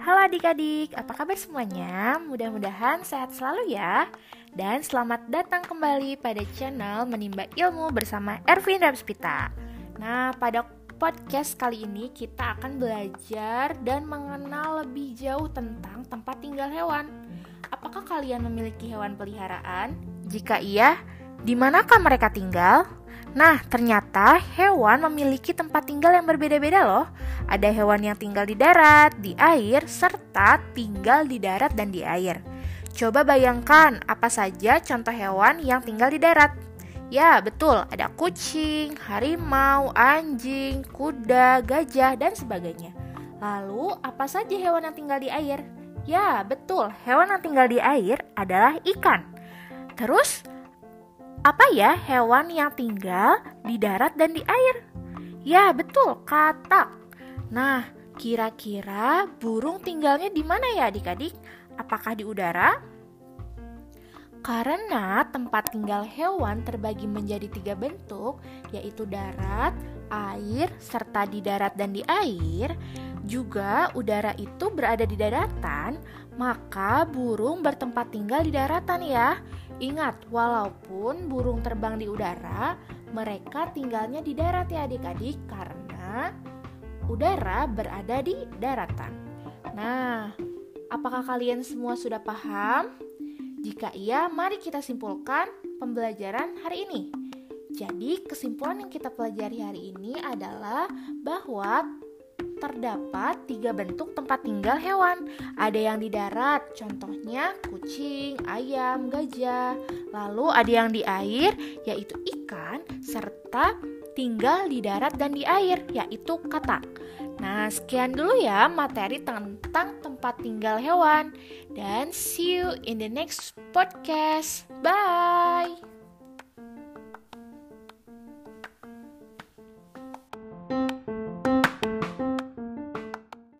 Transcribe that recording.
Halo adik-adik, apa kabar semuanya? Mudah-mudahan sehat selalu ya. Dan selamat datang kembali pada channel Menimba Ilmu bersama Ervin Ramspita. Nah, pada podcast kali ini kita akan belajar dan mengenal lebih jauh tentang tempat tinggal hewan. Apakah kalian memiliki hewan peliharaan? Jika iya, di manakah mereka tinggal? Nah, ternyata hewan memiliki tempat tinggal yang berbeda-beda loh. Ada hewan yang tinggal di darat, di air, serta tinggal di darat dan di air. Coba bayangkan apa saja contoh hewan yang tinggal di darat. Ya, betul, ada kucing, harimau, anjing, kuda, gajah, dan sebagainya. Lalu, apa saja hewan yang tinggal di air? Ya, betul, hewan yang tinggal di air adalah ikan. Terus, apa ya hewan yang tinggal di darat dan di air? Ya, betul, katak. Nah, kira-kira burung tinggalnya di mana ya adik-adik? Apakah di udara? Karena tempat tinggal hewan terbagi menjadi tiga bentuk, yaitu darat, air, serta di darat dan di air, juga udara itu berada di daratan, maka burung bertempat tinggal di daratan ya. Ingat, walaupun burung terbang di udara, mereka tinggalnya di darat ya adik-adik karena udara berada di daratan. Nah, apakah kalian semua sudah paham? Jika iya, mari kita simpulkan pembelajaran hari ini. Jadi, kesimpulan yang kita pelajari hari ini adalah bahwa terdapat tiga bentuk tempat tinggal hewan. Ada yang di darat, contohnya kucing, ayam, gajah. Lalu ada yang di air, yaitu ikan, serta tinggal di darat dan di air, yaitu katak. Nah, sekian dulu ya materi tentang tempat tinggal hewan. Dan see you in the next podcast. Bye!